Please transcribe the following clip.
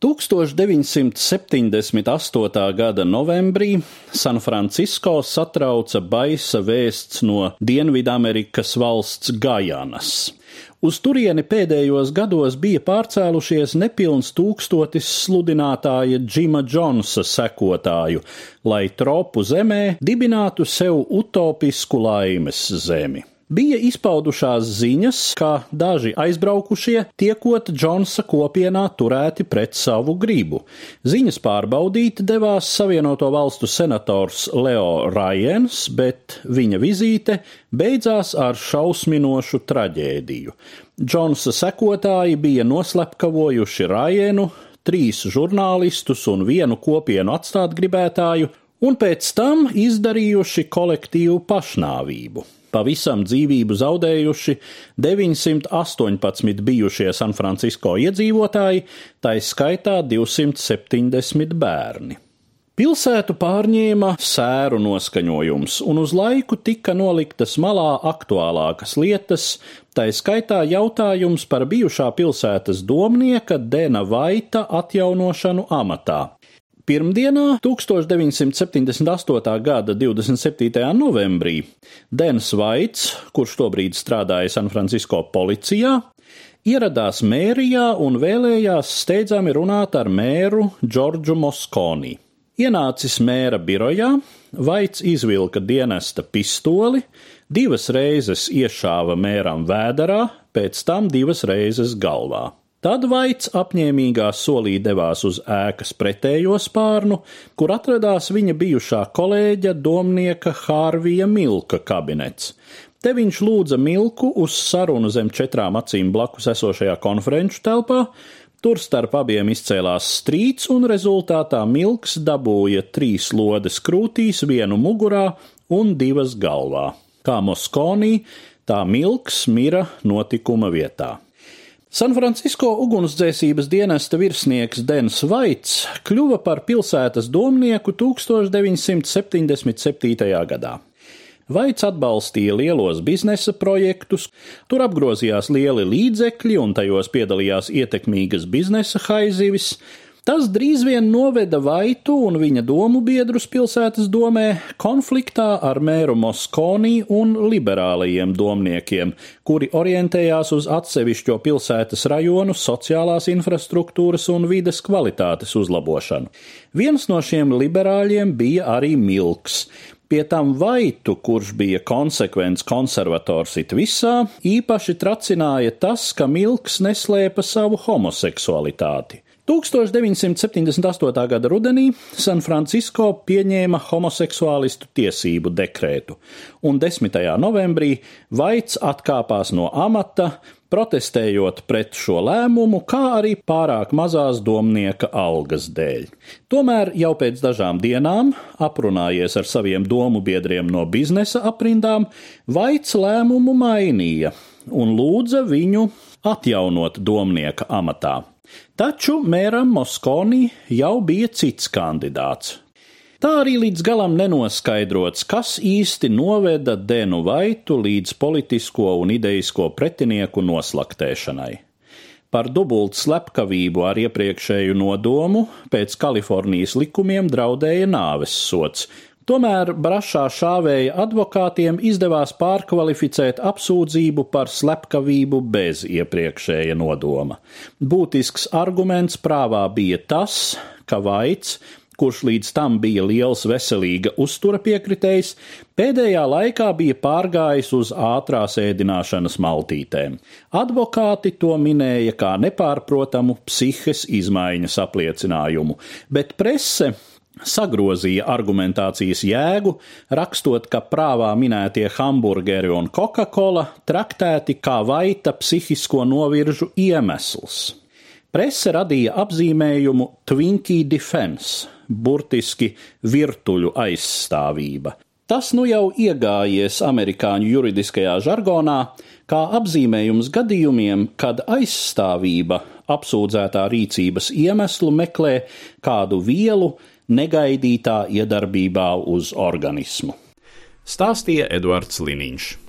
1978. gada novembrī Sanfrancisko satrauca baisa vēsts no Dienvidamerikas valsts Gajanas. Uz turieni pēdējos gados bija pārcēlušies nepilns tūkstotis sludinātāja Džima Džonsa sekotāju, lai tropu zemē dibinātu sev utopisku laimes zemi. Bija izpaudušās ziņas, ka daži aizbraukušie tiekot Džonsa kopienā turēti pret savu gribu. Ziņas pārbaudīt devās Savienoto valstu senators Leo Rajens, bet viņa vizīte beidzās ar šausminošu traģēdiju. Džonsa sekotāji bija noslepkavojuši Rajenu, trīs žurnālistus un vienu kopienu atstāt gribētāju, un pēc tam izdarījuši kolektīvu pašnāvību pavisam dzīvību zaudējuši 918 bijušie San Francisco iedzīvotāji, tā skaitā 270 bērni. Pilsētu pārņēma sēru noskaņojums, un uz laiku tika noliktas malā aktuālākas lietas, tā skaitā jautājums par bijušā pilsētas domnieka Dena Vaita atjaunošanu amatā. Pirmdienā, 1978. gada 27. novembrī, Dens Vaits, kurš tobrīd strādāja San Francisco policijā, ieradās mērijā un vēlējās steidzami runāt ar mēru Džordžu Moskoni. Ienācis mēra birojā, Vaits izvilka dienesta pistoli, divas reizes iešāva mēram vēderā, pēc tam divas reizes galvā. Tad Vaits apņēmīgā solī devās uz ēkas pretējo spārnu, kur atradās viņa bijušā kolēģa domnieka Hārvija Milka kabinets. Te viņš lūdza Milku uz sarunu zem četrām acīm blakus esošajā konferenču telpā, Tur starp abiem izcēlās strīds, un rezultātā Milks dabūja trīs lodes krūtīs, vienu mugurā un divas galvā. Kā Moskonī, tā Milks mira notikuma vietā. Sanfrancisko ugunsdzēsības dienesta virsnieks Dens Vaits kļuva par pilsētas domnieku 1977. gadā. Vaits atbalstīja lielos biznesa projektus, tur apgrozījās lieli līdzekļi un tajos piedalījās ietekmīgas biznesa haizivis, Tas drīz vien noveda Vaitu un viņa domu biedrus pilsētas domē konfliktā ar mēru Moskonī un liberālajiem domniekiem, kuri orientējās uz atsevišķo pilsētas rajonu sociālās infrastruktūras un vides kvalitātes uzlabošanu. Viens no šiem liberāļiem bija arī Milks. Pie tam Vaitu, kurš bija konsekvents konservators it visā, īpaši tracināja tas, ka Milks neslēpa savu homoseksualitāti. 1978. gada rudenī San Francisco pieņēma homoseksuālistu tiesību dekrētu, un 10. novembrī Vaits atkāpās no amata, protestējot pret šo lēmumu, kā arī pārāk mazās domnieka algas dēļ. Tomēr jau pēc dažām dienām, aprunājies ar saviem domu biedriem no biznesa aprindām, Vaits lēmumu mainīja un lūdza viņu atjaunot domnieka amatā. Taču mēram Moskonī jau bija cits kandidāts. Tā arī līdz galam nenoskaidrots, kas īsti noveda Denu Vaitu līdz politisko un ideisko pretinieku noslaktēšanai. Par dubultu slepkavību ar iepriekšēju nodomu pēc Kalifornijas likumiem draudēja nāves sots, Tomēr brašā šāvēja advokātiem izdevās pārkvalificēt apsūdzību par slepkavību bez iepriekšēja nodoma. Būtisks arguments prāvā bija tas, ka Vaits, kurš līdz tam bija liels veselīga uztura piekritējs, pēdējā laikā bija pārgājis uz ātrās ēdināšanas maltītēm. Advokāti to minēja kā nepārprotamu psihes izmaiņas apliecinājumu, bet prese sagrozīja argumentācijas jēgu, rakstot, ka prāvā minētie hamburgeri un Coca-Cola traktēti kā vaita psihisko noviržu iemesls. Prese radīja apzīmējumu Twinkie Defense, burtiski virtuļu aizstāvība. Tas nu jau iegājies amerikāņu juridiskajā žargonā, kā apzīmējums gadījumiem, kad aizstāvība apsūdzētā rīcības iemeslu meklē kādu vielu, negaidītā iedarbībā uz organismu. Stāstīja Eduards Liniņš.